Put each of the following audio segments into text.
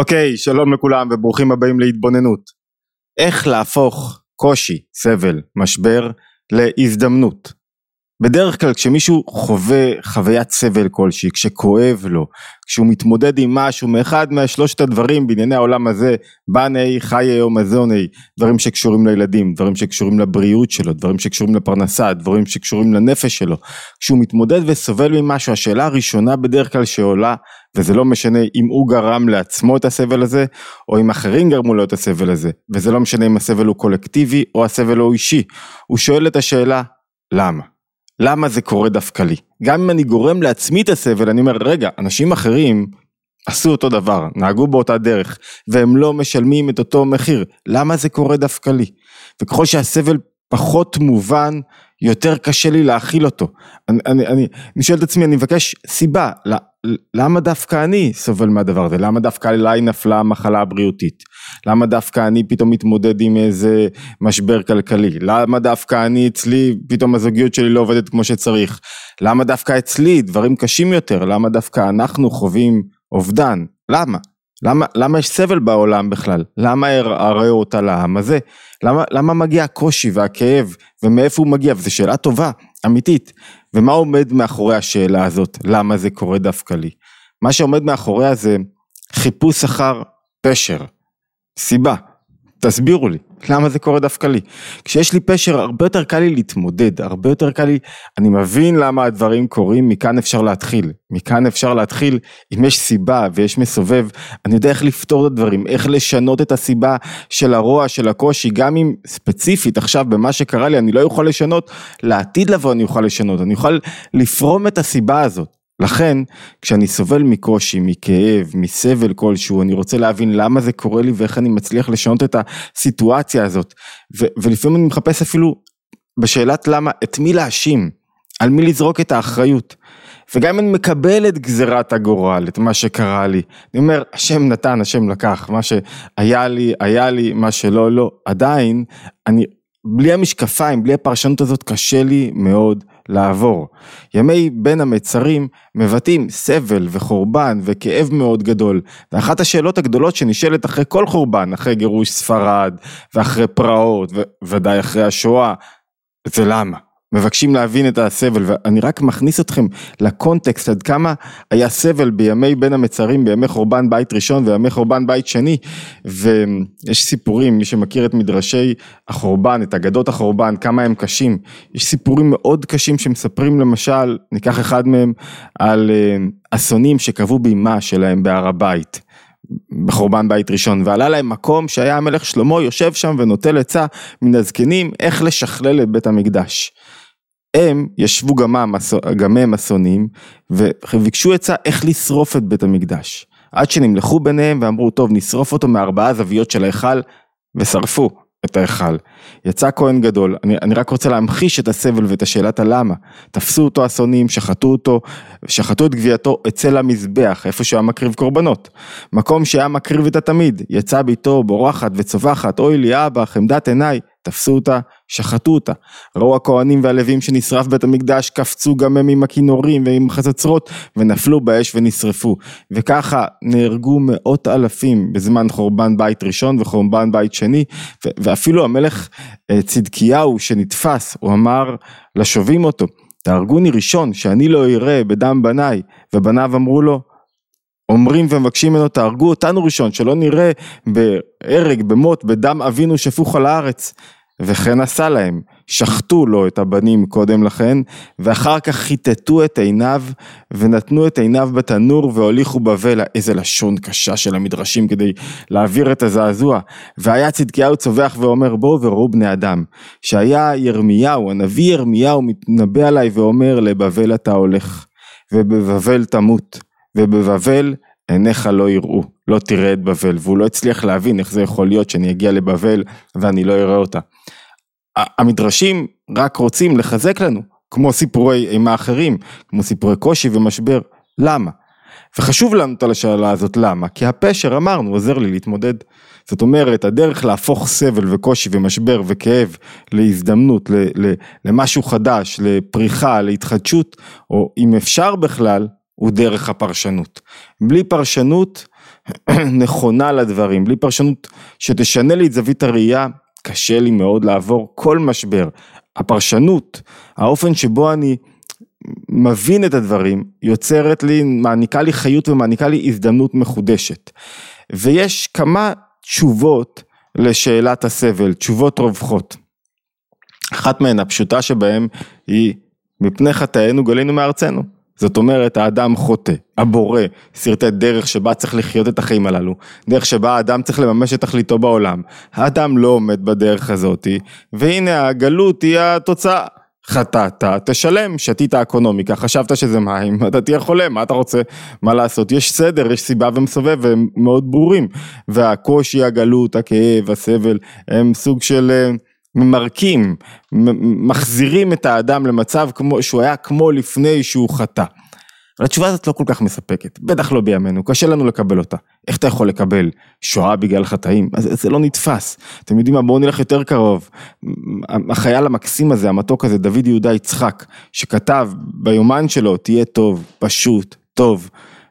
אוקיי, שלום לכולם וברוכים הבאים להתבוננות. איך להפוך קושי, סבל, משבר, להזדמנות. בדרך כלל כשמישהו חווה חוויית סבל כלשהי, כשכואב לו, כשהוא מתמודד עם משהו מאחד מהשלושת הדברים בענייני העולם הזה, בני, חיי או מזוני, דברים שקשורים לילדים, דברים שקשורים לבריאות שלו, דברים שקשורים לפרנסה, דברים שקשורים לנפש שלו, כשהוא מתמודד וסובל ממשהו, השאלה הראשונה בדרך כלל שעולה, וזה לא משנה אם הוא גרם לעצמו את הסבל הזה, או אם אחרים גרמו לו את הסבל הזה, וזה לא משנה אם הסבל הוא קולקטיבי או הסבל הוא אישי, הוא שואל את השאלה, למה? למה זה קורה דווקא לי? גם אם אני גורם לעצמי את הסבל, אני אומר, רגע, אנשים אחרים עשו אותו דבר, נהגו באותה דרך, והם לא משלמים את אותו מחיר, למה זה קורה דווקא לי? וככל שהסבל פחות מובן, יותר קשה לי להכיל אותו. אני, אני, אני, אני שואל את עצמי, אני מבקש סיבה, למה דווקא אני סובל מהדבר הזה? למה דווקא עליי נפלה המחלה הבריאותית? למה דווקא אני פתאום מתמודד עם איזה משבר כלכלי? למה דווקא אני אצלי, פתאום הזוגיות שלי לא עובדת כמו שצריך? למה דווקא אצלי דברים קשים יותר? למה דווקא אנחנו חווים אובדן? למה? למה, למה יש סבל בעולם בכלל? למה ערערו אותה לעם הזה? למה, למה מגיע הקושי והכאב ומאיפה הוא מגיע? וזו שאלה טובה, אמיתית. ומה עומד מאחורי השאלה הזאת? למה זה קורה דווקא לי? מה שעומד מאחוריה זה חיפוש אחר פשר, סיבה. תסבירו לי, למה זה קורה דווקא לי? כשיש לי פשר הרבה יותר קל לי להתמודד, הרבה יותר קל לי, אני מבין למה הדברים קורים, מכאן אפשר להתחיל. מכאן אפשר להתחיל, אם יש סיבה ויש מסובב, אני יודע איך לפתור את הדברים, איך לשנות את הסיבה של הרוע, של הקושי, גם אם ספציפית עכשיו במה שקרה לי אני לא יכול לשנות, לעתיד לבוא אני אוכל לשנות, אני אוכל לפרום את הסיבה הזאת. לכן, כשאני סובל מקושי, מכאב, מסבל כלשהו, אני רוצה להבין למה זה קורה לי ואיך אני מצליח לשנות את הסיטואציה הזאת. ו- ולפעמים אני מחפש אפילו בשאלת למה, את מי להאשים, על מי לזרוק את האחריות. וגם אם אני מקבל את גזירת הגורל, את מה שקרה לי, אני אומר, השם נתן, השם לקח, מה שהיה לי, היה לי, מה שלא, לא, עדיין, אני, בלי המשקפיים, בלי הפרשנות הזאת, קשה לי מאוד לעבור. ימי בין המצרים מבטאים סבל וחורבן וכאב מאוד גדול, ואחת השאלות הגדולות שנשאלת אחרי כל חורבן, אחרי גירוש ספרד ואחרי פרעות וודאי אחרי השואה, זה למה? מבקשים להבין את הסבל ואני רק מכניס אתכם לקונטקסט עד כמה היה סבל בימי בין המצרים בימי חורבן בית ראשון וימי חורבן בית שני. ויש סיפורים מי שמכיר את מדרשי החורבן את אגדות החורבן כמה הם קשים. יש סיפורים מאוד קשים שמספרים למשל ניקח אחד מהם על אה, אסונים שקבעו באימה שלהם בהר הבית בחורבן בית ראשון. ועלה להם מקום שהיה המלך שלמה יושב שם ונוטל עצה מן הזקנים איך לשכלל את בית המקדש. הם ישבו גם הם אסונים וביקשו עצה איך לשרוף את בית המקדש. עד שנמלכו ביניהם ואמרו טוב נשרוף אותו מארבעה זוויות של ההיכל ושרפו את ההיכל. יצא כהן גדול, אני, אני רק רוצה להמחיש את הסבל ואת השאלת הלמה. תפסו אותו אסונים, שחטו אותו, שחטו את גווייתו אצל המזבח, איפה שהוא היה מקריב קורבנות. מקום שהיה מקריב את התמיד, יצא ביתו בורחת וצווחת, אוי לי אבא, חמדת עיניי, תפסו אותה, שחטו אותה. ראו הכהנים והלווים שנשרף בית המקדש, קפצו גם הם עם הכינורים ועם חצוצרות, ונפלו באש ונשרפו. וככה נהרגו מאות אלפים בזמן חורבן בית ראשון וחורבן בית שני, ואפילו המלך אה, צדקיהו שנתפס, הוא אמר לשובים אותו, תהרגוני ראשון, שאני לא אראה בדם בניי, ובניו אמרו לו, אומרים ומבקשים ממנו תהרגו אותנו ראשון שלא נראה בהרג במות בדם אבינו שפוך על הארץ וכן עשה להם, שחטו לו את הבנים קודם לכן, ואחר כך חיטטו את עיניו, ונתנו את עיניו בתנור והוליכו בבל, איזה לשון קשה של המדרשים כדי להעביר את הזעזוע. והיה צדקיהו צווח ואומר בואו וראו בני אדם, שהיה ירמיהו, הנביא ירמיהו מתנבא עליי ואומר לבבל אתה הולך, ובבבל תמות, ובבבל עיניך לא יראו, לא תראה את בבל, והוא לא הצליח להבין איך זה יכול להיות שאני אגיע לבבל ואני לא אראה אותה. המדרשים רק רוצים לחזק לנו, כמו סיפורי אימה אחרים, כמו סיפורי קושי ומשבר, למה? וחשוב לענות על השאלה הזאת למה, כי הפשר אמרנו עוזר לי להתמודד. זאת אומרת הדרך להפוך סבל וקושי ומשבר וכאב להזדמנות, למשהו חדש, לפריחה, להתחדשות, או אם אפשר בכלל, הוא דרך הפרשנות. בלי פרשנות נכונה לדברים, בלי פרשנות שתשנה לי את זווית הראייה, קשה לי מאוד לעבור כל משבר. הפרשנות, האופן שבו אני מבין את הדברים, יוצרת לי, מעניקה לי חיות ומעניקה לי הזדמנות מחודשת. ויש כמה תשובות לשאלת הסבל, תשובות רווחות. אחת מהן, הפשוטה שבהן, היא מפני חטאינו גלינו מארצנו. זאת אומרת, האדם חוטא, הבורא, סרטי דרך שבה צריך לחיות את החיים הללו, דרך שבה האדם צריך לממש את תכליתו בעולם. האדם לא עומד בדרך הזאתי, והנה הגלות היא התוצאה. חטאת, תשלם, שתית אקונומיקה, חשבת שזה מים, אתה תהיה חולה, מה אתה רוצה, מה לעשות, יש סדר, יש סיבה ומסובב, והם מאוד ברורים, והקושי, הגלות, הכאב, הסבל, הם סוג של אה, ממרקים, מחזירים את האדם למצב כמו, שהוא היה כמו לפני שהוא חטא. אבל התשובה הזאת לא כל כך מספקת, בטח לא בימינו, קשה לנו לקבל אותה. איך אתה יכול לקבל שואה בגלל חטאים? זה, זה לא נתפס. אתם יודעים מה, בואו נלך יותר קרוב. החייל המקסים הזה, המתוק הזה, דוד יהודה יצחק, שכתב ביומן שלו, תהיה טוב, פשוט, טוב.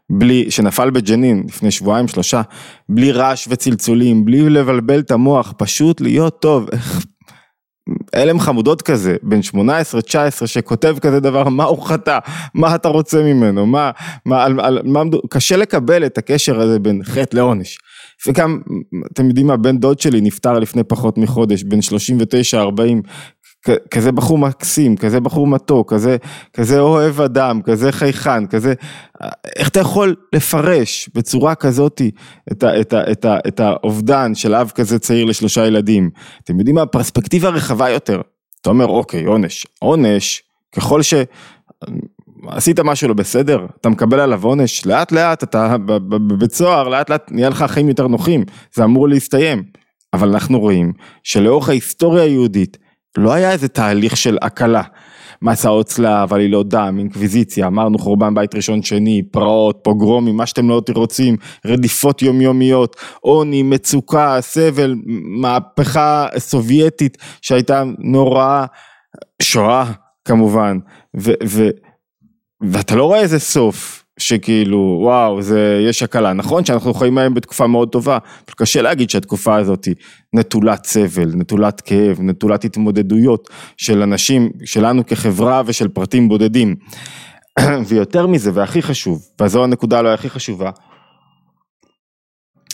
בלי, שנפל בג'נין לפני שבועיים שלושה, בלי רעש וצלצולים, בלי לבלבל את המוח, פשוט להיות טוב. הלם חמודות כזה, בן 18-19 שכותב כזה דבר, מה הוא חטא, מה אתה רוצה ממנו, מה, מה, על, על, מה, קשה לקבל את הקשר הזה בין חטא לעונש. וגם, אתם יודעים מה, בן דוד שלי נפטר לפני פחות מחודש, בן 39-40, כזה בחור מקסים, כזה בחור מתוק, כזה, כזה אוהב אדם, כזה חייכן, כזה, איך אתה יכול לפרש בצורה כזאתי את, ה, את, ה, את, ה, את האובדן של אב כזה צעיר לשלושה ילדים? אתם יודעים מה, פרספקטיבה רחבה יותר. אתה אומר, אוקיי, עונש. עונש, ככל ש... עשית משהו לא בסדר, אתה מקבל עליו עונש, לאט לאט אתה בבית סוהר, לאט לאט נהיה לך חיים יותר נוחים, זה אמור להסתיים. אבל אנחנו רואים שלאורך ההיסטוריה היהודית, לא היה איזה תהליך של הקלה. מסעות צלב, עלילות דם, אינקוויזיציה, אמרנו חורבן בית ראשון שני, פרעות, פוגרומים, מה שאתם לא רוצים, רדיפות יומיומיות, עוני, מצוקה, סבל, מהפכה סובייטית שהייתה נוראה, שואה כמובן, ו, ו, ואתה לא רואה איזה סוף. שכאילו וואו זה יש הקלה. נכון שאנחנו חיים היום בתקופה מאוד טובה אבל קשה להגיד שהתקופה הזאת היא נטולת סבל נטולת כאב נטולת התמודדויות של אנשים שלנו כחברה ושל פרטים בודדים. ויותר מזה והכי חשוב וזו הנקודה לא הכי חשובה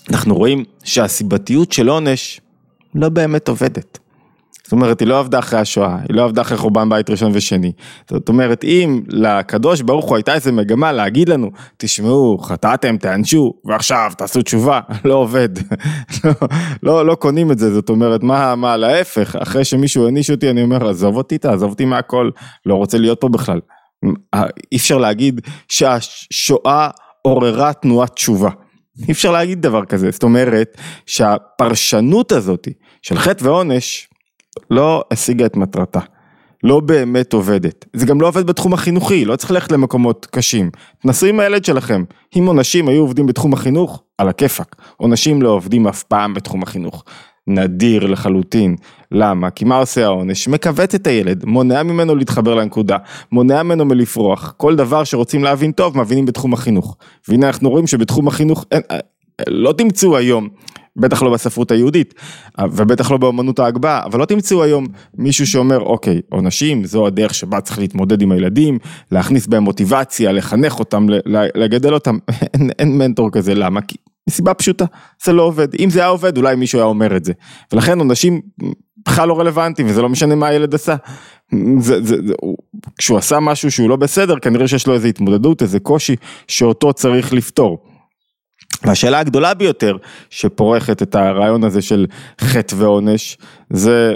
אנחנו רואים שהסיבתיות של עונש לא באמת עובדת זאת אומרת, היא לא עבדה אחרי השואה, היא לא עבדה אחרי חורבן בית ראשון ושני. זאת אומרת, אם לקדוש ברוך הוא הייתה איזה מגמה להגיד לנו, תשמעו, חטאתם, תענשו, ועכשיו תעשו תשובה, לא עובד. לא, לא, לא קונים את זה, זאת אומרת, מה, מה, להפך, אחרי שמישהו העניש אותי, אני אומר, עזוב אותי, תעזוב אותי מהכל, לא רוצה להיות פה בכלל. אי אפשר להגיד שהשואה עוררה תנועת תשובה. אי אפשר להגיד דבר כזה, זאת אומרת שהפרשנות הזאת של חטא ועונש לא השיגה את מטרתה. לא באמת עובדת. זה גם לא עובד בתחום החינוכי, לא צריך ללכת למקומות קשים. תנסו עם הילד שלכם. אם עונשים היו עובדים בתחום החינוך, על הכיפאק. עונשים לא עובדים אף פעם בתחום החינוך. נדיר לחלוטין. למה? כי מה עושה העונש? מכווץ את הילד, מונע ממנו להתחבר לנקודה, מונע ממנו מלפרוח. כל דבר שרוצים להבין טוב, מבינים בתחום החינוך. והנה אנחנו רואים שבתחום החינוך, אין, לא תמצאו היום בטח לא בספרות היהודית, ובטח לא באמנות ההגבהה, אבל לא תמצאו היום מישהו שאומר, אוקיי, עונשים, זו הדרך שבה צריך להתמודד עם הילדים, להכניס בהם מוטיבציה, לחנך אותם, לגדל אותם, אין, אין מנטור כזה, למה? כי מסיבה פשוטה, זה לא עובד. אם זה היה עובד, אולי מישהו היה אומר את זה. ולכן עונשים בכלל לא רלוונטיים, וזה לא משנה מה הילד עשה. זה, זה, זה, כשהוא עשה משהו שהוא לא בסדר, כנראה שיש לו איזו התמודדות, איזה קושי, שאותו צריך לפתור. והשאלה הגדולה ביותר שפורכת את הרעיון הזה של חטא ועונש זה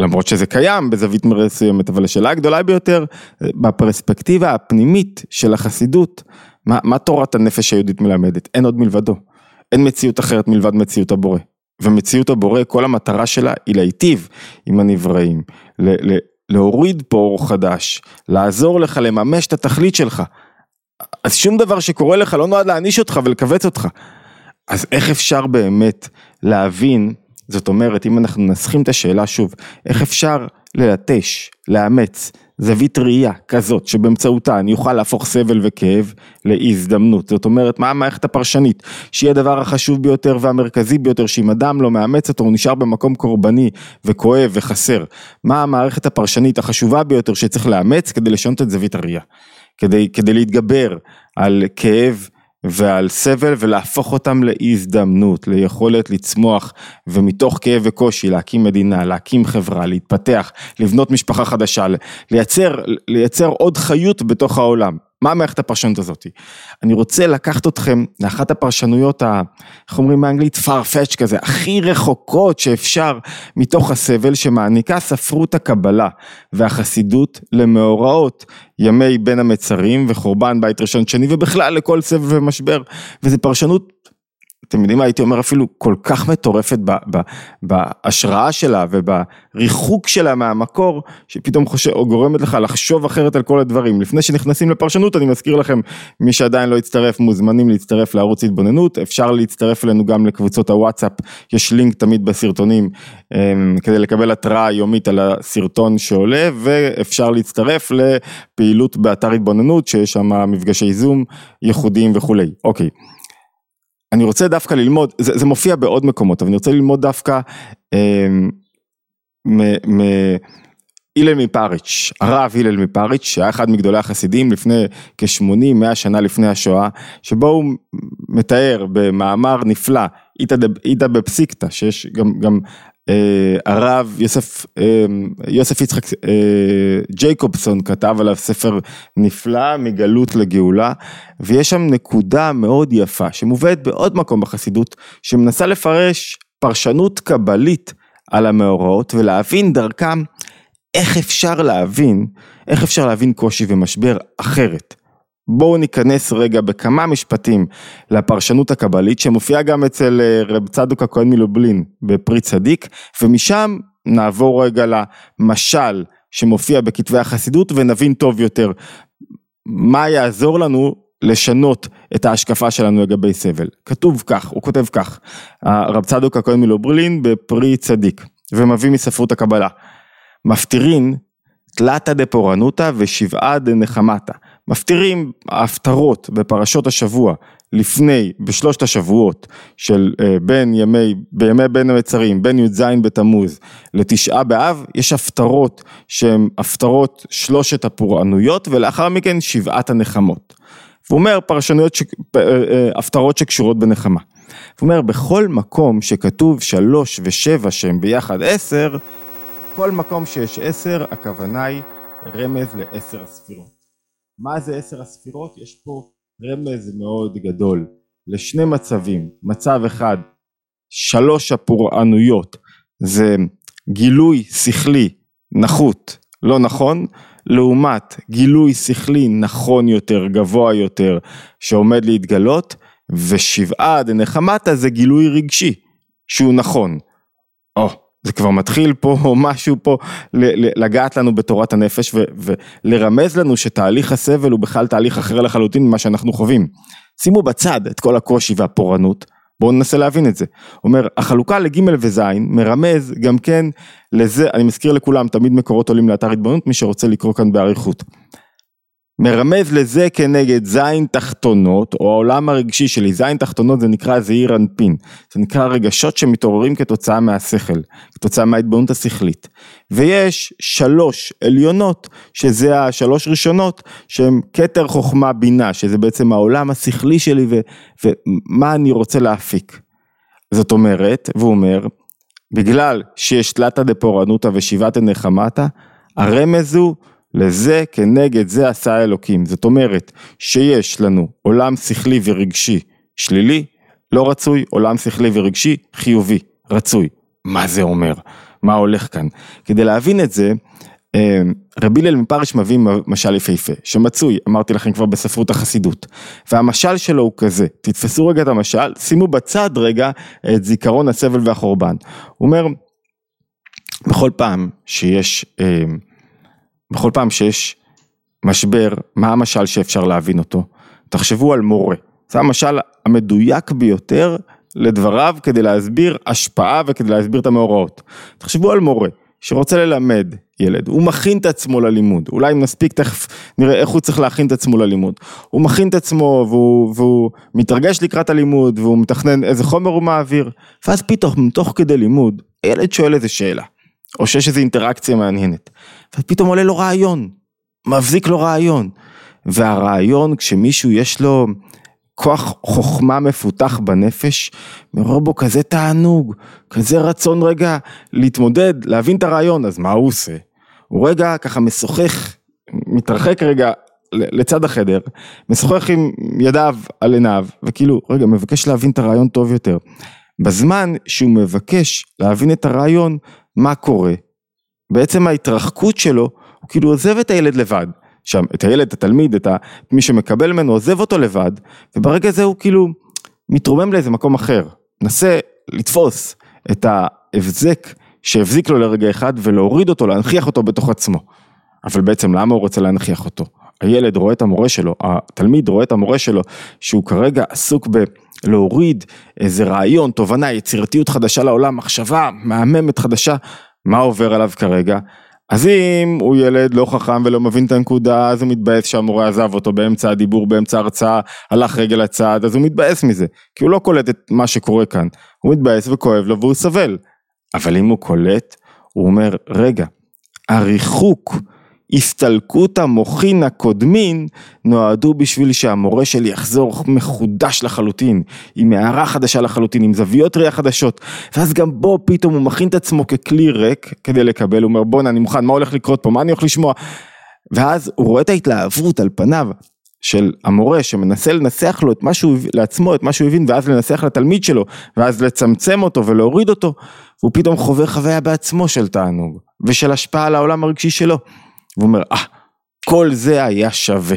למרות שזה קיים בזווית מסוימת אבל השאלה הגדולה ביותר בפרספקטיבה הפנימית של החסידות מה, מה תורת הנפש היהודית מלמדת? אין עוד מלבדו. אין מציאות אחרת מלבד מציאות הבורא. ומציאות הבורא כל המטרה שלה היא להיטיב עם הנבראים ל, ל, להוריד פה אור חדש לעזור לך לממש את התכלית שלך אז שום דבר שקורה לך לא נועד להעניש אותך ולכווץ אותך. אז איך אפשר באמת להבין, זאת אומרת, אם אנחנו מנסחים את השאלה שוב, איך אפשר ללטש, לאמץ, זווית ראייה כזאת שבאמצעותה אני אוכל להפוך סבל וכאב להזדמנות. זאת אומרת, מה המערכת הפרשנית? שהיא הדבר החשוב ביותר והמרכזי ביותר, שאם אדם לא מאמץ אותו הוא נשאר במקום קורבני וכואב וחסר. מה המערכת הפרשנית החשובה ביותר שצריך לאמץ כדי לשנות את זווית הראייה? כדי, כדי להתגבר על כאב ועל סבל ולהפוך אותם להזדמנות, ליכולת לצמוח ומתוך כאב וקושי להקים מדינה, להקים חברה, להתפתח, לבנות משפחה חדשה, לייצר, לייצר עוד חיות בתוך העולם. מה מערכת הפרשנות הזאת? אני רוצה לקחת אתכם לאחת הפרשנויות, ה, איך אומרים באנגלית, farfetch כזה, הכי רחוקות שאפשר מתוך הסבל שמעניקה ספרות הקבלה והחסידות למאורעות ימי בין המצרים וחורבן בית ראשון שני ובכלל לכל סבל ומשבר, וזו פרשנות אתם יודעים מה, הייתי אומר אפילו כל כך מטורפת בהשראה שלה ובריחוק שלה מהמקור, שפתאום חושב, או גורמת לך לחשוב אחרת על כל הדברים. לפני שנכנסים לפרשנות, אני מזכיר לכם, מי שעדיין לא הצטרף, מוזמנים להצטרף לערוץ התבוננות, אפשר להצטרף אלינו גם לקבוצות הוואטסאפ, יש לינק תמיד בסרטונים, אמ, כדי לקבל התראה יומית על הסרטון שעולה, ואפשר להצטרף לפעילות באתר התבוננות, שיש שם מפגשי זום ייחודיים וכולי. אוקיי. אני רוצה דווקא ללמוד, זה, זה מופיע בעוד מקומות, אבל אני רוצה ללמוד דווקא אה, מהלל מפריץ', הרב הלל מפריץ', שהיה אחד מגדולי החסידים לפני כ-80-100 שנה לפני השואה, שבו הוא מתאר במאמר נפלא, איתא בפסיקתא, שיש גם, גם הרב יוסף, אה, יוסף יצחק אה, ג'ייקובסון כתב עליו ספר נפלא מגלות לגאולה ויש שם נקודה מאוד יפה שמובאת בעוד מקום בחסידות שמנסה לפרש פרשנות קבלית על המאורעות ולהבין דרכם איך אפשר להבין, איך אפשר להבין קושי ומשבר אחרת. בואו ניכנס רגע בכמה משפטים לפרשנות הקבלית שמופיעה גם אצל אה, רב צדוק הכהן מלובלין בפרי צדיק ומשם נעבור רגע למשל שמופיע בכתבי החסידות ונבין טוב יותר מה יעזור לנו לשנות את ההשקפה שלנו לגבי סבל. כתוב כך, הוא כותב כך, הרב צדוק הכהן מלובלין בפרי צדיק ומביא מספרות הקבלה. מפטירין תלתא דפורענותא ושבעה דנחמתא. מפטירים ההפטרות בפרשות השבוע לפני, בשלושת השבועות של אה, בין ימי, בימי בין המצרים, בין י"ז בתמוז לתשעה באב, יש הפטרות שהן הפטרות שלושת הפורענויות ולאחר מכן שבעת הנחמות. הוא אומר פרשנויות, ש... אה, אה, הפטרות שקשורות בנחמה. הוא אומר בכל מקום שכתוב שלוש ושבע שהם ביחד עשר, כל מקום שיש עשר הכוונה היא רמז לעשר הספירות. מה זה עשר הספירות? יש פה רמז מאוד גדול לשני מצבים, מצב אחד, שלוש הפורענויות זה גילוי שכלי נחות לא נכון, לעומת גילוי שכלי נכון יותר, גבוה יותר, שעומד להתגלות, ושבעה דנחמתא זה גילוי רגשי, שהוא נכון. או, oh, זה כבר מתחיל פה משהו פה לגעת לנו בתורת הנפש ולרמז לנו שתהליך הסבל הוא בכלל תהליך אחר לחלוטין ממה שאנחנו חווים. שימו בצד את כל הקושי והפורענות, בואו ננסה להבין את זה. אומר, החלוקה לג' וז' מרמז גם כן לזה, אני מזכיר לכולם, תמיד מקורות עולים לאתר התבוננות, מי שרוצה לקרוא כאן באריכות. מרמז לזה כנגד זין תחתונות, או העולם הרגשי שלי, זין תחתונות זה נקרא זעיר אנפין, זה נקרא רגשות שמתעוררים כתוצאה מהשכל, כתוצאה מההתבוננות השכלית. ויש שלוש עליונות, שזה השלוש ראשונות, שהן כתר חוכמה בינה, שזה בעצם העולם השכלי שלי ו, ומה אני רוצה להפיק. זאת אומרת, והוא אומר, בגלל שיש תלתא דפורענותא ושיבתא נחמתא, הרמז הוא לזה כנגד זה עשה האלוקים. זאת אומרת שיש לנו עולם שכלי ורגשי שלילי, לא רצוי, עולם שכלי ורגשי חיובי, רצוי. מה זה אומר? מה הולך כאן? כדי להבין את זה, אה, רבי הלל מפרש מביא משל יפהפה, שמצוי, אמרתי לכם כבר בספרות החסידות, והמשל שלו הוא כזה, תתפסו רגע את המשל, שימו בצד רגע את זיכרון הסבל והחורבן. הוא אומר, בכל פעם שיש אה, בכל פעם שיש משבר, מה המשל שאפשר להבין אותו? תחשבו על מורה, זה המשל המדויק ביותר לדבריו כדי להסביר השפעה וכדי להסביר את המאורעות. תחשבו על מורה שרוצה ללמד ילד, הוא מכין את עצמו ללימוד, אולי אם נספיק תכף נראה איך הוא צריך להכין את עצמו ללימוד, הוא מכין את עצמו והוא, והוא מתרגש לקראת הלימוד והוא מתכנן איזה חומר הוא מעביר, ואז פתאום תוך כדי לימוד, ילד שואל איזה שאלה, או שיש איזו אינטראקציה מעניינת, ופתאום עולה לו רעיון, מבזיק לו רעיון, והרעיון כשמישהו יש לו כוח חוכמה מפותח בנפש, מעורר בו כזה תענוג, כזה רצון רגע להתמודד, להבין את הרעיון, אז מה הוא עושה? הוא רגע ככה משוחח, מתרחק רגע לצד החדר, משוחח עם ידיו על עיניו, וכאילו, רגע, מבקש להבין את הרעיון טוב יותר. בזמן שהוא מבקש להבין את הרעיון, מה קורה? בעצם ההתרחקות שלו, הוא כאילו עוזב את הילד לבד. שם, את הילד, את התלמיד, את מי שמקבל ממנו, עוזב אותו לבד, וברגע הזה הוא כאילו מתרומם לאיזה מקום אחר. מנסה לתפוס את ההבזק שהבזיק לו לרגע אחד ולהוריד אותו, להנכיח אותו בתוך עצמו. אבל בעצם למה הוא רוצה להנכיח אותו? הילד רואה את המורה שלו, התלמיד רואה את המורה שלו, שהוא כרגע עסוק בלהוריד איזה רעיון, תובנה, יצירתיות חדשה לעולם, מחשבה מהממת חדשה, מה עובר עליו כרגע? אז אם הוא ילד לא חכם ולא מבין את הנקודה, אז הוא מתבאס שהמורה עזב אותו באמצע הדיבור, באמצע ההרצאה, הלך רגל הצעד, אז הוא מתבאס מזה, כי הוא לא קולט את מה שקורה כאן. הוא מתבאס וכואב לו והוא סבל. אבל אם הוא קולט, הוא אומר, רגע, הריחוק הסתלקות המוחין הקודמין נועדו בשביל שהמורה שלי יחזור מחודש לחלוטין, עם הערה חדשה לחלוטין, עם זוויות ראייה חדשות, ואז גם בו פתאום הוא מכין את עצמו ככלי ריק כדי לקבל, הוא אומר בואנה אני מוכן, מה הולך לקרות פה, מה אני הולך לשמוע, ואז הוא רואה את ההתלהבות על פניו של המורה שמנסה לנסח לו את מה שהוא, לעצמו את מה שהוא הבין ואז לנסח לתלמיד שלו ואז לצמצם אותו ולהוריד אותו. והוא פתאום חווה חוויה בעצמו של תענוג ושל השפעה על העולם הרגשי שלו. והוא אומר, אה, כל זה היה שווה.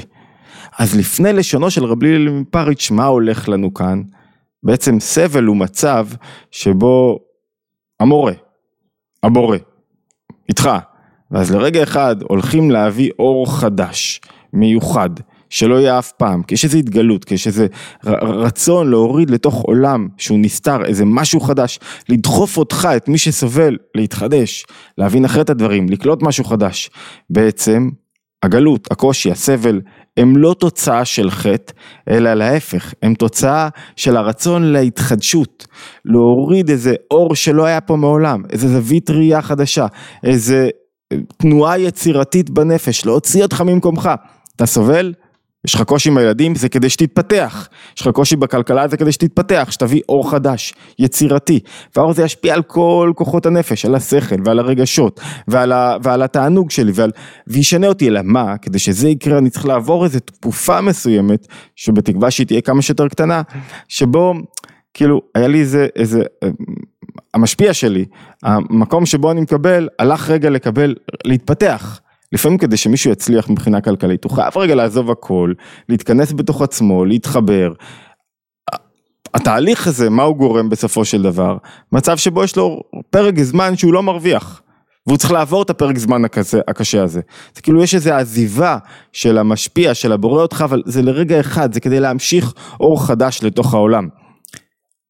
אז לפני לשונו של רבי ליל מפריץ', מה הולך לנו כאן? בעצם סבל הוא מצב שבו המורה, הבורא, איתך, ואז לרגע אחד הולכים להביא אור חדש, מיוחד, שלא יהיה אף פעם, כי יש איזו התגלות, כי יש איזה רצון להוריד לתוך עולם שהוא נסתר, איזה משהו חדש, לדחוף אותך, את מי שסובל, להתחדש, להבין אחרת הדברים, לקלוט משהו חדש. בעצם, הגלות, הקושי, הסבל, הם לא תוצאה של חטא, אלא להפך, הם תוצאה של הרצון להתחדשות, להוריד איזה אור שלא היה פה מעולם, איזה זווית ראייה חדשה, איזה תנועה יצירתית בנפש, להוציא אותך ממקומך. אתה סובל? יש לך קושי עם הילדים, זה כדי שתתפתח. יש לך קושי בכלכלה, זה כדי שתתפתח, שתביא אור חדש, יצירתי. והאור הזה ישפיע על כל כוחות הנפש, על השכל ועל הרגשות, ועל, ה, ועל התענוג שלי, ועל, וישנה אותי. אלא מה? כדי שזה יקרה, אני צריך לעבור איזו תקופה מסוימת, שבתקווה שהיא תהיה כמה שיותר קטנה, שבו, כאילו, היה לי איזה, איזה, המשפיע שלי, המקום שבו אני מקבל, הלך רגע לקבל, להתפתח. לפעמים כדי שמישהו יצליח מבחינה כלכלית, הוא חייב רגע לעזוב הכל, להתכנס בתוך עצמו, להתחבר. התהליך הזה, מה הוא גורם בסופו של דבר? מצב שבו יש לו פרק זמן שהוא לא מרוויח. והוא צריך לעבור את הפרק זמן הקשה, הקשה הזה. זה כאילו יש איזו עזיבה של המשפיע, של הבורא אותך, אבל זה לרגע אחד, זה כדי להמשיך אור חדש לתוך העולם.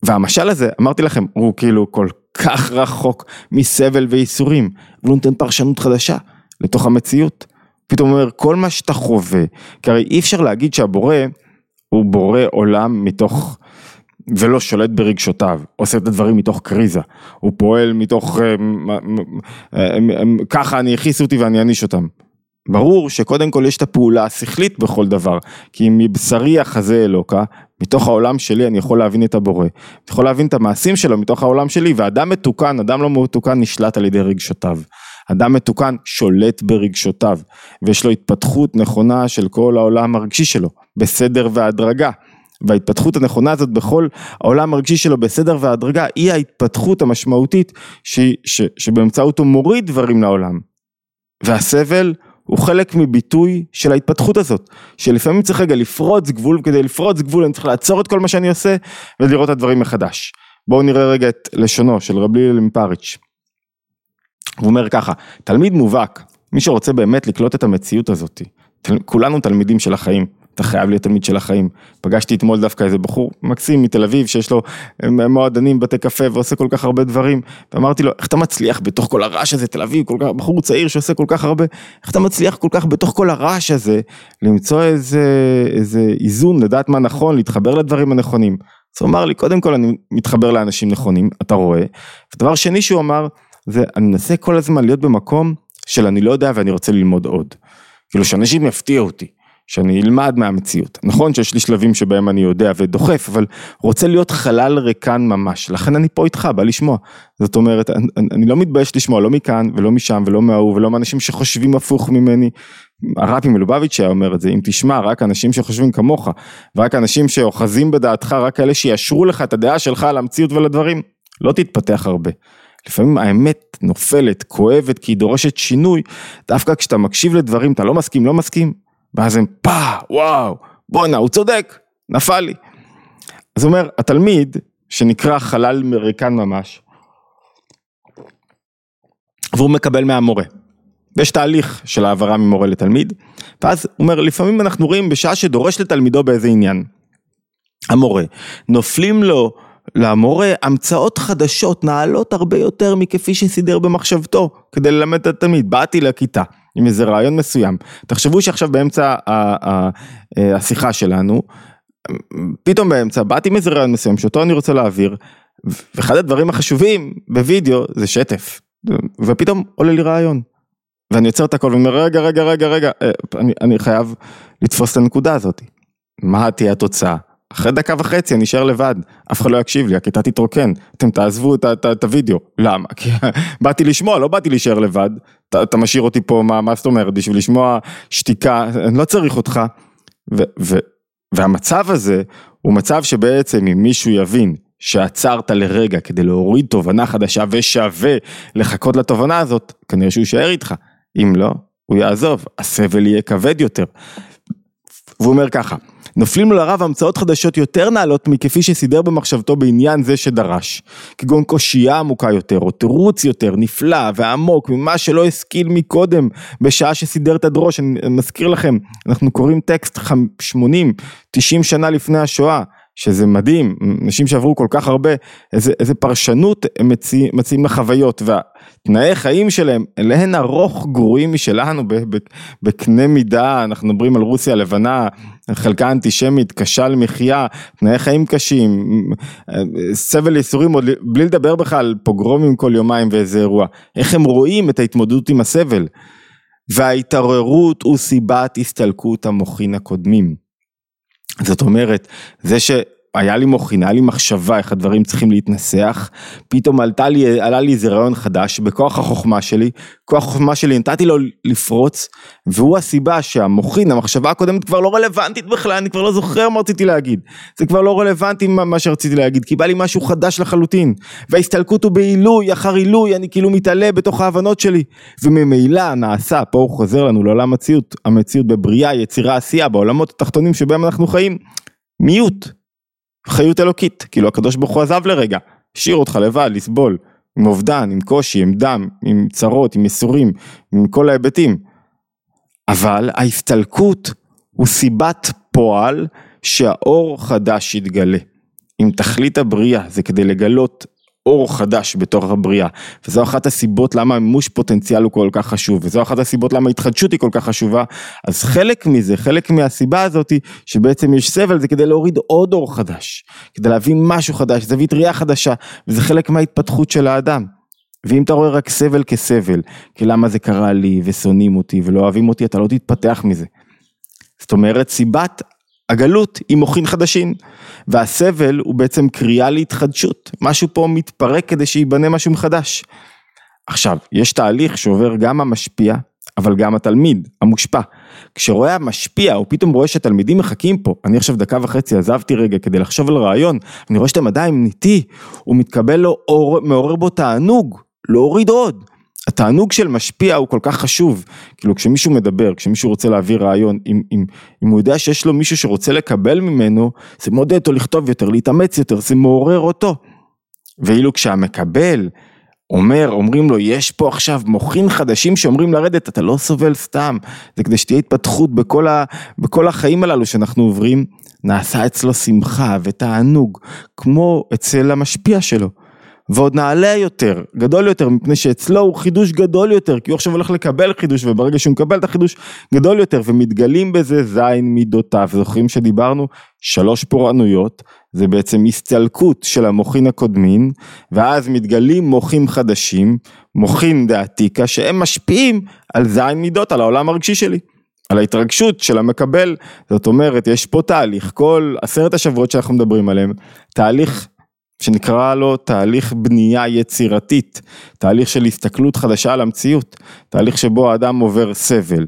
והמשל הזה, אמרתי לכם, הוא כאילו כל כך רחוק מסבל וייסורים, והוא נותן פרשנות חדשה. לתוך המציאות. פתאום אומר, כל מה שאתה חווה, כי הרי אי אפשר להגיד שהבורא הוא בורא עולם מתוך, ולא שולט ברגשותיו, עושה את הדברים מתוך קריזה, הוא פועל מתוך, אה, אה, ככה אני הכיסו אותי ואני אעניש אותם. ברור שקודם כל יש את הפעולה השכלית בכל דבר, כי מבשרי החזה אלוקה, מתוך העולם שלי אני יכול להבין את הבורא, אני יכול להבין את המעשים שלו מתוך העולם שלי, ואדם מתוקן, אדם לא מתוקן נשלט על ידי רגשותיו. אדם מתוקן שולט ברגשותיו, ויש לו התפתחות נכונה של כל העולם הרגשי שלו, בסדר והדרגה. וההתפתחות הנכונה הזאת בכל העולם הרגשי שלו בסדר והדרגה היא ההתפתחות המשמעותית ש, ש, שבאמצעותו מוריד דברים לעולם. והסבל הוא חלק מביטוי של ההתפתחות הזאת, שלפעמים צריך רגע לפרוץ גבול, כדי לפרוץ גבול אני צריך לעצור את כל מה שאני עושה ולראות את הדברים מחדש. בואו נראה רגע את לשונו של רבי ליל מפריץ'. הוא אומר ככה, תלמיד מובהק, מי שרוצה באמת לקלוט את המציאות הזאת, כולנו תלמידים של החיים, אתה חייב להיות תלמיד של החיים. פגשתי אתמול דווקא איזה בחור מקסים מתל אביב שיש לו מועדנים, בתי קפה ועושה כל כך הרבה דברים. ואמרתי לו, איך אתה מצליח בתוך כל הרעש הזה, תל אביב, כל כך, בחור צעיר שעושה כל כך הרבה, איך אתה מצליח כל כך בתוך כל הרעש הזה, למצוא איזה, איזה איזון, לדעת מה נכון, להתחבר לדברים הנכונים. אז הוא אמר לי, קודם כל אני מתחבר לאנשים נכונים, אתה רואה. ודבר שני שהוא אמר, זה אני מנסה כל הזמן להיות במקום של אני לא יודע ואני רוצה ללמוד עוד. כאילו שאנשים יפתיעו אותי. שאני אלמד מהמציאות. נכון שיש לי שלבים שבהם אני יודע ודוחף, אבל רוצה להיות חלל ריקן ממש, לכן אני פה איתך, בא לשמוע. זאת אומרת, אני, אני לא מתבייש לשמוע, לא מכאן ולא משם ולא מההוא ולא מאנשים שחושבים הפוך ממני. הרבי מלובביץ' היה אומר את זה, אם תשמע, רק אנשים שחושבים כמוך, ורק אנשים שאוחזים בדעתך, רק כאלה שיאשרו לך את הדעה שלך על המציאות ולדברים, לא תתפתח הרבה. לפעמים האמת נופלת, כואבת, כי היא דורשת שינוי, דווקא כשאתה מקשיב לדברים, אתה לא מסכים, לא מסכים, ואז הם פאה, וואו, בואנה, הוא צודק, נפל לי. אז אומר, התלמיד, שנקרא חלל מריקן ממש, והוא מקבל מהמורה. ויש תהליך של העברה ממורה לתלמיד, ואז הוא אומר, לפעמים אנחנו רואים בשעה שדורש לתלמידו באיזה עניין. המורה, נופלים לו, למורה, המצאות חדשות, נעלות הרבה יותר מכפי שסידר במחשבתו, כדי ללמד את התלמיד. באתי לכיתה. עם איזה רעיון מסוים. תחשבו שעכשיו באמצע אה, השיחה שלנו, פתאום באמצע באתי עם איזה רעיון מסוים שאותו אני רוצה להעביר, ואחד הדברים החשובים בווידאו זה שטף, ופתאום עולה לי רעיון. ואני עוצר את הכל ואומר רגע רגע רגע רגע, אה, אני, אני חייב לתפוס את הנקודה הזאת. מה תהיה התוצאה? אחרי דקה וחצי אני אשאר לבד, אף אחד לא יקשיב לי, הכיתה תתרוקן, אתם תעזבו את, הוידאו, למה? כי באתי לשמוע, לא באתי להישאר לבד, אתה משאיר אותי פה, מה, מה זאת אומרת, בשביל לשמוע שתיקה, אני לא צריך אותך. ו, ו, והמצב הזה הוא מצב שבעצם אם מישהו יבין שעצרת לרגע כדי להוריד תובנה חדשה ושווה לחכות לתובנה הזאת, כנראה שהוא יישאר איתך, אם לא, הוא יעזוב, הסבל יהיה כבד יותר. והוא אומר ככה, נופלים לו לרב המצאות חדשות יותר נעלות מכפי שסידר במחשבתו בעניין זה שדרש. כגון קושייה עמוקה יותר, או תירוץ יותר נפלא ועמוק ממה שלא השכיל מקודם בשעה שסידר את הדרוש. אני מזכיר לכם, אנחנו קוראים טקסט 80, 90 שנה לפני השואה. שזה מדהים, אנשים שעברו כל כך הרבה, איזה, איזה פרשנות הם מציעים, מציעים לחוויות, והתנאי חיים שלהם, אליהן ארוך גרועים משלנו בקנה מידה, אנחנו מדברים על רוסיה הלבנה, חלקה אנטישמית, קשה למחיה, תנאי חיים קשים, סבל ייסורים, בלי לדבר בכלל על פוגרומים כל יומיים ואיזה אירוע, איך הם רואים את ההתמודדות עם הסבל, וההתעוררות הוא סיבת הסתלקות המוחין הקודמים. זאת אומרת, זה שהיה לי מוחין, היה לי מחשבה איך הדברים צריכים להתנסח, פתאום עלתה לי, עלה לי איזה רעיון חדש, בכוח החוכמה שלי, כוח החוכמה שלי נתתי לו לפרוץ, והוא הסיבה שהמוחין, המחשבה הקודמת כבר לא רלוונטית בכלל, אני כבר לא זוכר מה רציתי להגיד. זה כבר לא רלוונטי מה שרציתי להגיד, כי בא לי משהו חדש לחלוטין. וההסתלקות הוא בעילוי אחר עילוי, אני כאילו מתעלה בתוך ההבנות שלי. וממילא נעשה, פה הוא חוזר לנו לעולם המציאות, המציאות בבריאה, יצירה, עשייה, בעולמות התחתונים שבהם אנחנו חיים. מיעוט, חיות אלוקית, כאילו הקדוש ברוך הוא עזב לרגע, השאיר אותך לבד, לסבול. עם אובדן, עם קושי, עם דם, עם צרות, עם ייסורים, עם כל ההיבטים. אבל ההסתלקות הוא סיבת פועל שהאור חדש יתגלה. אם תכלית הבריאה זה כדי לגלות אור חדש בתוך הבריאה, וזו אחת הסיבות למה מימוש פוטנציאל הוא כל כך חשוב, וזו אחת הסיבות למה התחדשות היא כל כך חשובה, אז חלק מזה, חלק מהסיבה הזאת, שבעצם יש סבל, זה כדי להוריד עוד אור חדש, כדי להביא משהו חדש, זווית ראייה חדשה, וזה חלק מההתפתחות של האדם. ואם אתה רואה רק סבל כסבל, כי למה זה קרה לי, ושונאים אותי, ולא אוהבים אותי, אתה לא תתפתח מזה. זאת אומרת, סיבת הגלות היא מוחין חדשים, והסבל הוא בעצם קריאה להתחדשות, משהו פה מתפרק כדי שייבנה משהו מחדש. עכשיו, יש תהליך שעובר גם המשפיע, אבל גם התלמיד, המושפע. כשרואה המשפיע, הוא פתאום רואה שתלמידים מחכים פה, אני עכשיו דקה וחצי עזבתי רגע כדי לחשוב על רעיון, אני רואה שאתם עדיין איתי, הוא מתקבל לו, אור, מעורר בו תענוג, להוריד עוד. התענוג של משפיע הוא כל כך חשוב, כאילו כשמישהו מדבר, כשמישהו רוצה להעביר רעיון, אם, אם, אם הוא יודע שיש לו מישהו שרוצה לקבל ממנו, זה מודד אותו לכתוב יותר, להתאמץ יותר, זה מעורר אותו. ואילו כשהמקבל אומר, אומרים לו, יש פה עכשיו מוחין חדשים שאומרים לרדת, אתה לא סובל סתם, זה כדי שתהיה התפתחות בכל, ה, בכל החיים הללו שאנחנו עוברים, נעשה אצלו שמחה ותענוג, כמו אצל המשפיע שלו. ועוד נעלה יותר, גדול יותר, מפני שאצלו הוא חידוש גדול יותר, כי הוא עכשיו הולך לקבל חידוש, וברגע שהוא מקבל את החידוש גדול יותר, ומתגלים בזה זין מידותיו. זוכרים שדיברנו? שלוש פורענויות, זה בעצם הסתלקות של המוחין הקודמים, ואז מתגלים מוחים חדשים, מוחין דעתיקה, שהם משפיעים על זין מידות, על העולם הרגשי שלי. על ההתרגשות של המקבל, זאת אומרת, יש פה תהליך, כל עשרת השבועות שאנחנו מדברים עליהם, תהליך שנקרא לו תהליך בנייה יצירתית, תהליך של הסתכלות חדשה על המציאות, תהליך שבו האדם עובר סבל,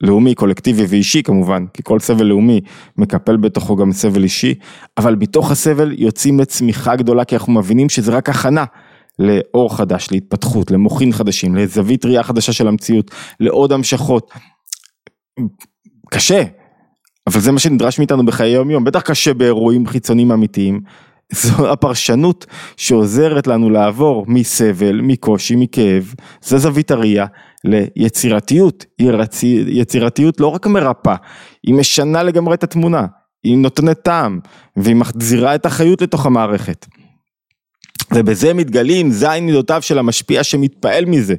לאומי, קולקטיבי ואישי כמובן, כי כל סבל לאומי מקפל בתוכו גם סבל אישי, אבל מתוך הסבל יוצאים לצמיחה גדולה, כי אנחנו מבינים שזה רק הכנה. לאור חדש, להתפתחות, למוחין חדשים, לזווית ראייה חדשה של המציאות, לעוד המשכות. קשה, אבל זה מה שנדרש מאיתנו בחיי יום יום, בטח קשה באירועים חיצוניים אמיתיים, זו הפרשנות שעוזרת לנו לעבור מסבל, מקושי, מכאב, זה זווית הראייה, ליצירתיות. יצירתיות לא רק מרפאה, היא משנה לגמרי את התמונה, היא נותנת טעם, והיא מחזירה את החיות לתוך המערכת. ובזה מתגלים זין מידותיו של המשפיע שמתפעל מזה.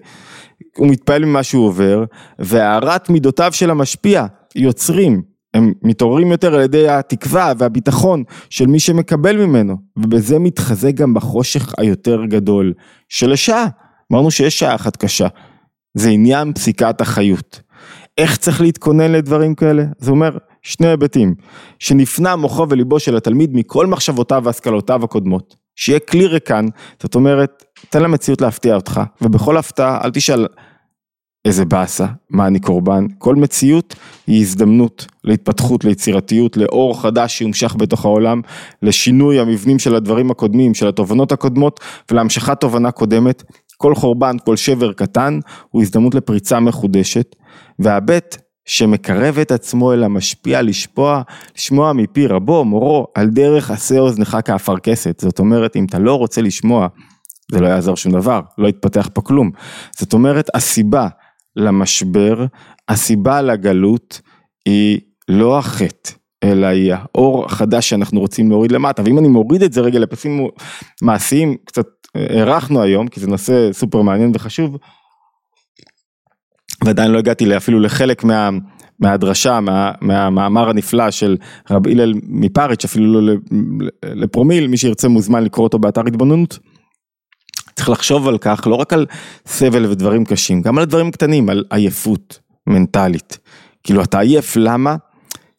הוא מתפעל ממה שהוא עובר, והארת מידותיו של המשפיע יוצרים הם מתעוררים יותר על ידי התקווה והביטחון של מי שמקבל ממנו, ובזה מתחזק גם בחושך היותר גדול של השעה. אמרנו שיש שעה אחת קשה, זה עניין פסיקת החיות. איך צריך להתכונן לדברים כאלה? זה אומר שני היבטים, שנפנה מוחו וליבו של התלמיד מכל מחשבותיו והשכלותיו הקודמות, שיהיה כלי ריקן, זאת אומרת, תן למציאות להפתיע אותך, ובכל הפתעה אל תשאל איזה באסה, מה אני קורבן, כל מציאות היא הזדמנות להתפתחות, ליצירתיות, לאור חדש שיומשך בתוך העולם, לשינוי המבנים של הדברים הקודמים, של התובנות הקודמות ולהמשכת תובנה קודמת, כל חורבן, כל שבר קטן הוא הזדמנות לפריצה מחודשת, והבט שמקרב את עצמו אל המשפיע לשפוע, לשמוע מפי רבו, מורו, על דרך עשה אוזנך כאפרכסת, זאת אומרת אם אתה לא רוצה לשמוע זה לא יעזור שום דבר, לא יתפתח פה כלום. זאת אומרת, הסיבה למשבר, הסיבה לגלות היא לא החטא, אלא היא האור החדש שאנחנו רוצים להוריד למטה, ואם אני מוריד את זה רגע לפסים מעשיים, קצת הארכנו היום, כי זה נושא סופר מעניין וחשוב, ועדיין לא הגעתי אפילו לחלק מה... מהדרשה, מה, מהמאמר הנפלא של רב הלל מפריץ', אפילו לא לפרומיל, מי שירצה מוזמן לקרוא אותו באתר התבוננות. צריך לחשוב על כך, לא רק על סבל ודברים קשים, גם על דברים קטנים, על עייפות מנטלית. כאילו אתה עייף, למה?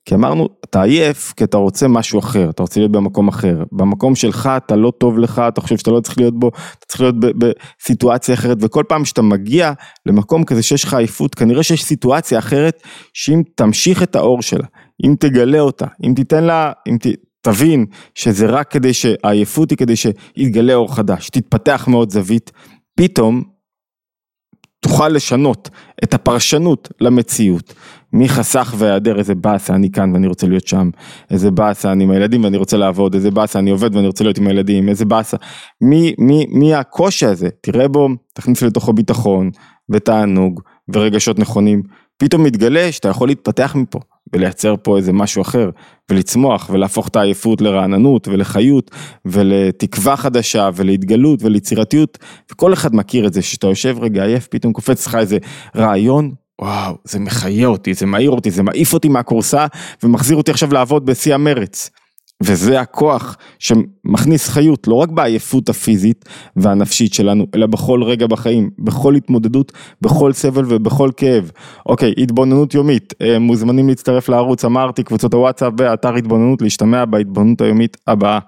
כי אמרנו, אתה עייף כי אתה רוצה משהו אחר, אתה רוצה להיות במקום אחר. במקום שלך אתה לא טוב לך, אתה חושב שאתה לא צריך להיות בו, אתה צריך להיות בסיטואציה אחרת, וכל פעם שאתה מגיע למקום כזה שיש לך עייפות, כנראה שיש סיטואציה אחרת, שאם תמשיך את האור שלה, אם תגלה אותה, אם תיתן לה, אם ת... תבין שזה רק כדי שהעייפות היא כדי שיתגלה אור חדש, תתפתח מאוד זווית, פתאום תוכל לשנות את הפרשנות למציאות. מי חסך והיעדר, איזה באסה אני כאן ואני רוצה להיות שם, איזה באסה אני עם הילדים ואני רוצה לעבוד, איזה באסה אני עובד ואני רוצה להיות עם הילדים, איזה באסה. מי, מי, מי הקושי הזה, תראה בו, תכניס לתוכו ביטחון ותענוג ורגשות נכונים, פתאום מתגלה שאתה יכול להתפתח מפה. ולייצר פה איזה משהו אחר, ולצמוח, ולהפוך את העייפות לרעננות ולחיות, ולתקווה חדשה, ולהתגלות, וליצירתיות, וכל אחד מכיר את זה, שאתה יושב רגע עייף, פתאום קופץ לך איזה רעיון, וואו, זה מחיה אותי, זה מעיר אותי, זה מעיף אותי מהכורסה, ומחזיר אותי עכשיו לעבוד בשיא המרץ. וזה הכוח שמכניס חיות לא רק בעייפות הפיזית והנפשית שלנו, אלא בכל רגע בחיים, בכל התמודדות, בכל סבל ובכל כאב. אוקיי, התבוננות יומית, אה, מוזמנים להצטרף לערוץ, אמרתי, קבוצות הוואטסאפ ואתר התבוננות, להשתמע בהתבוננות היומית הבאה.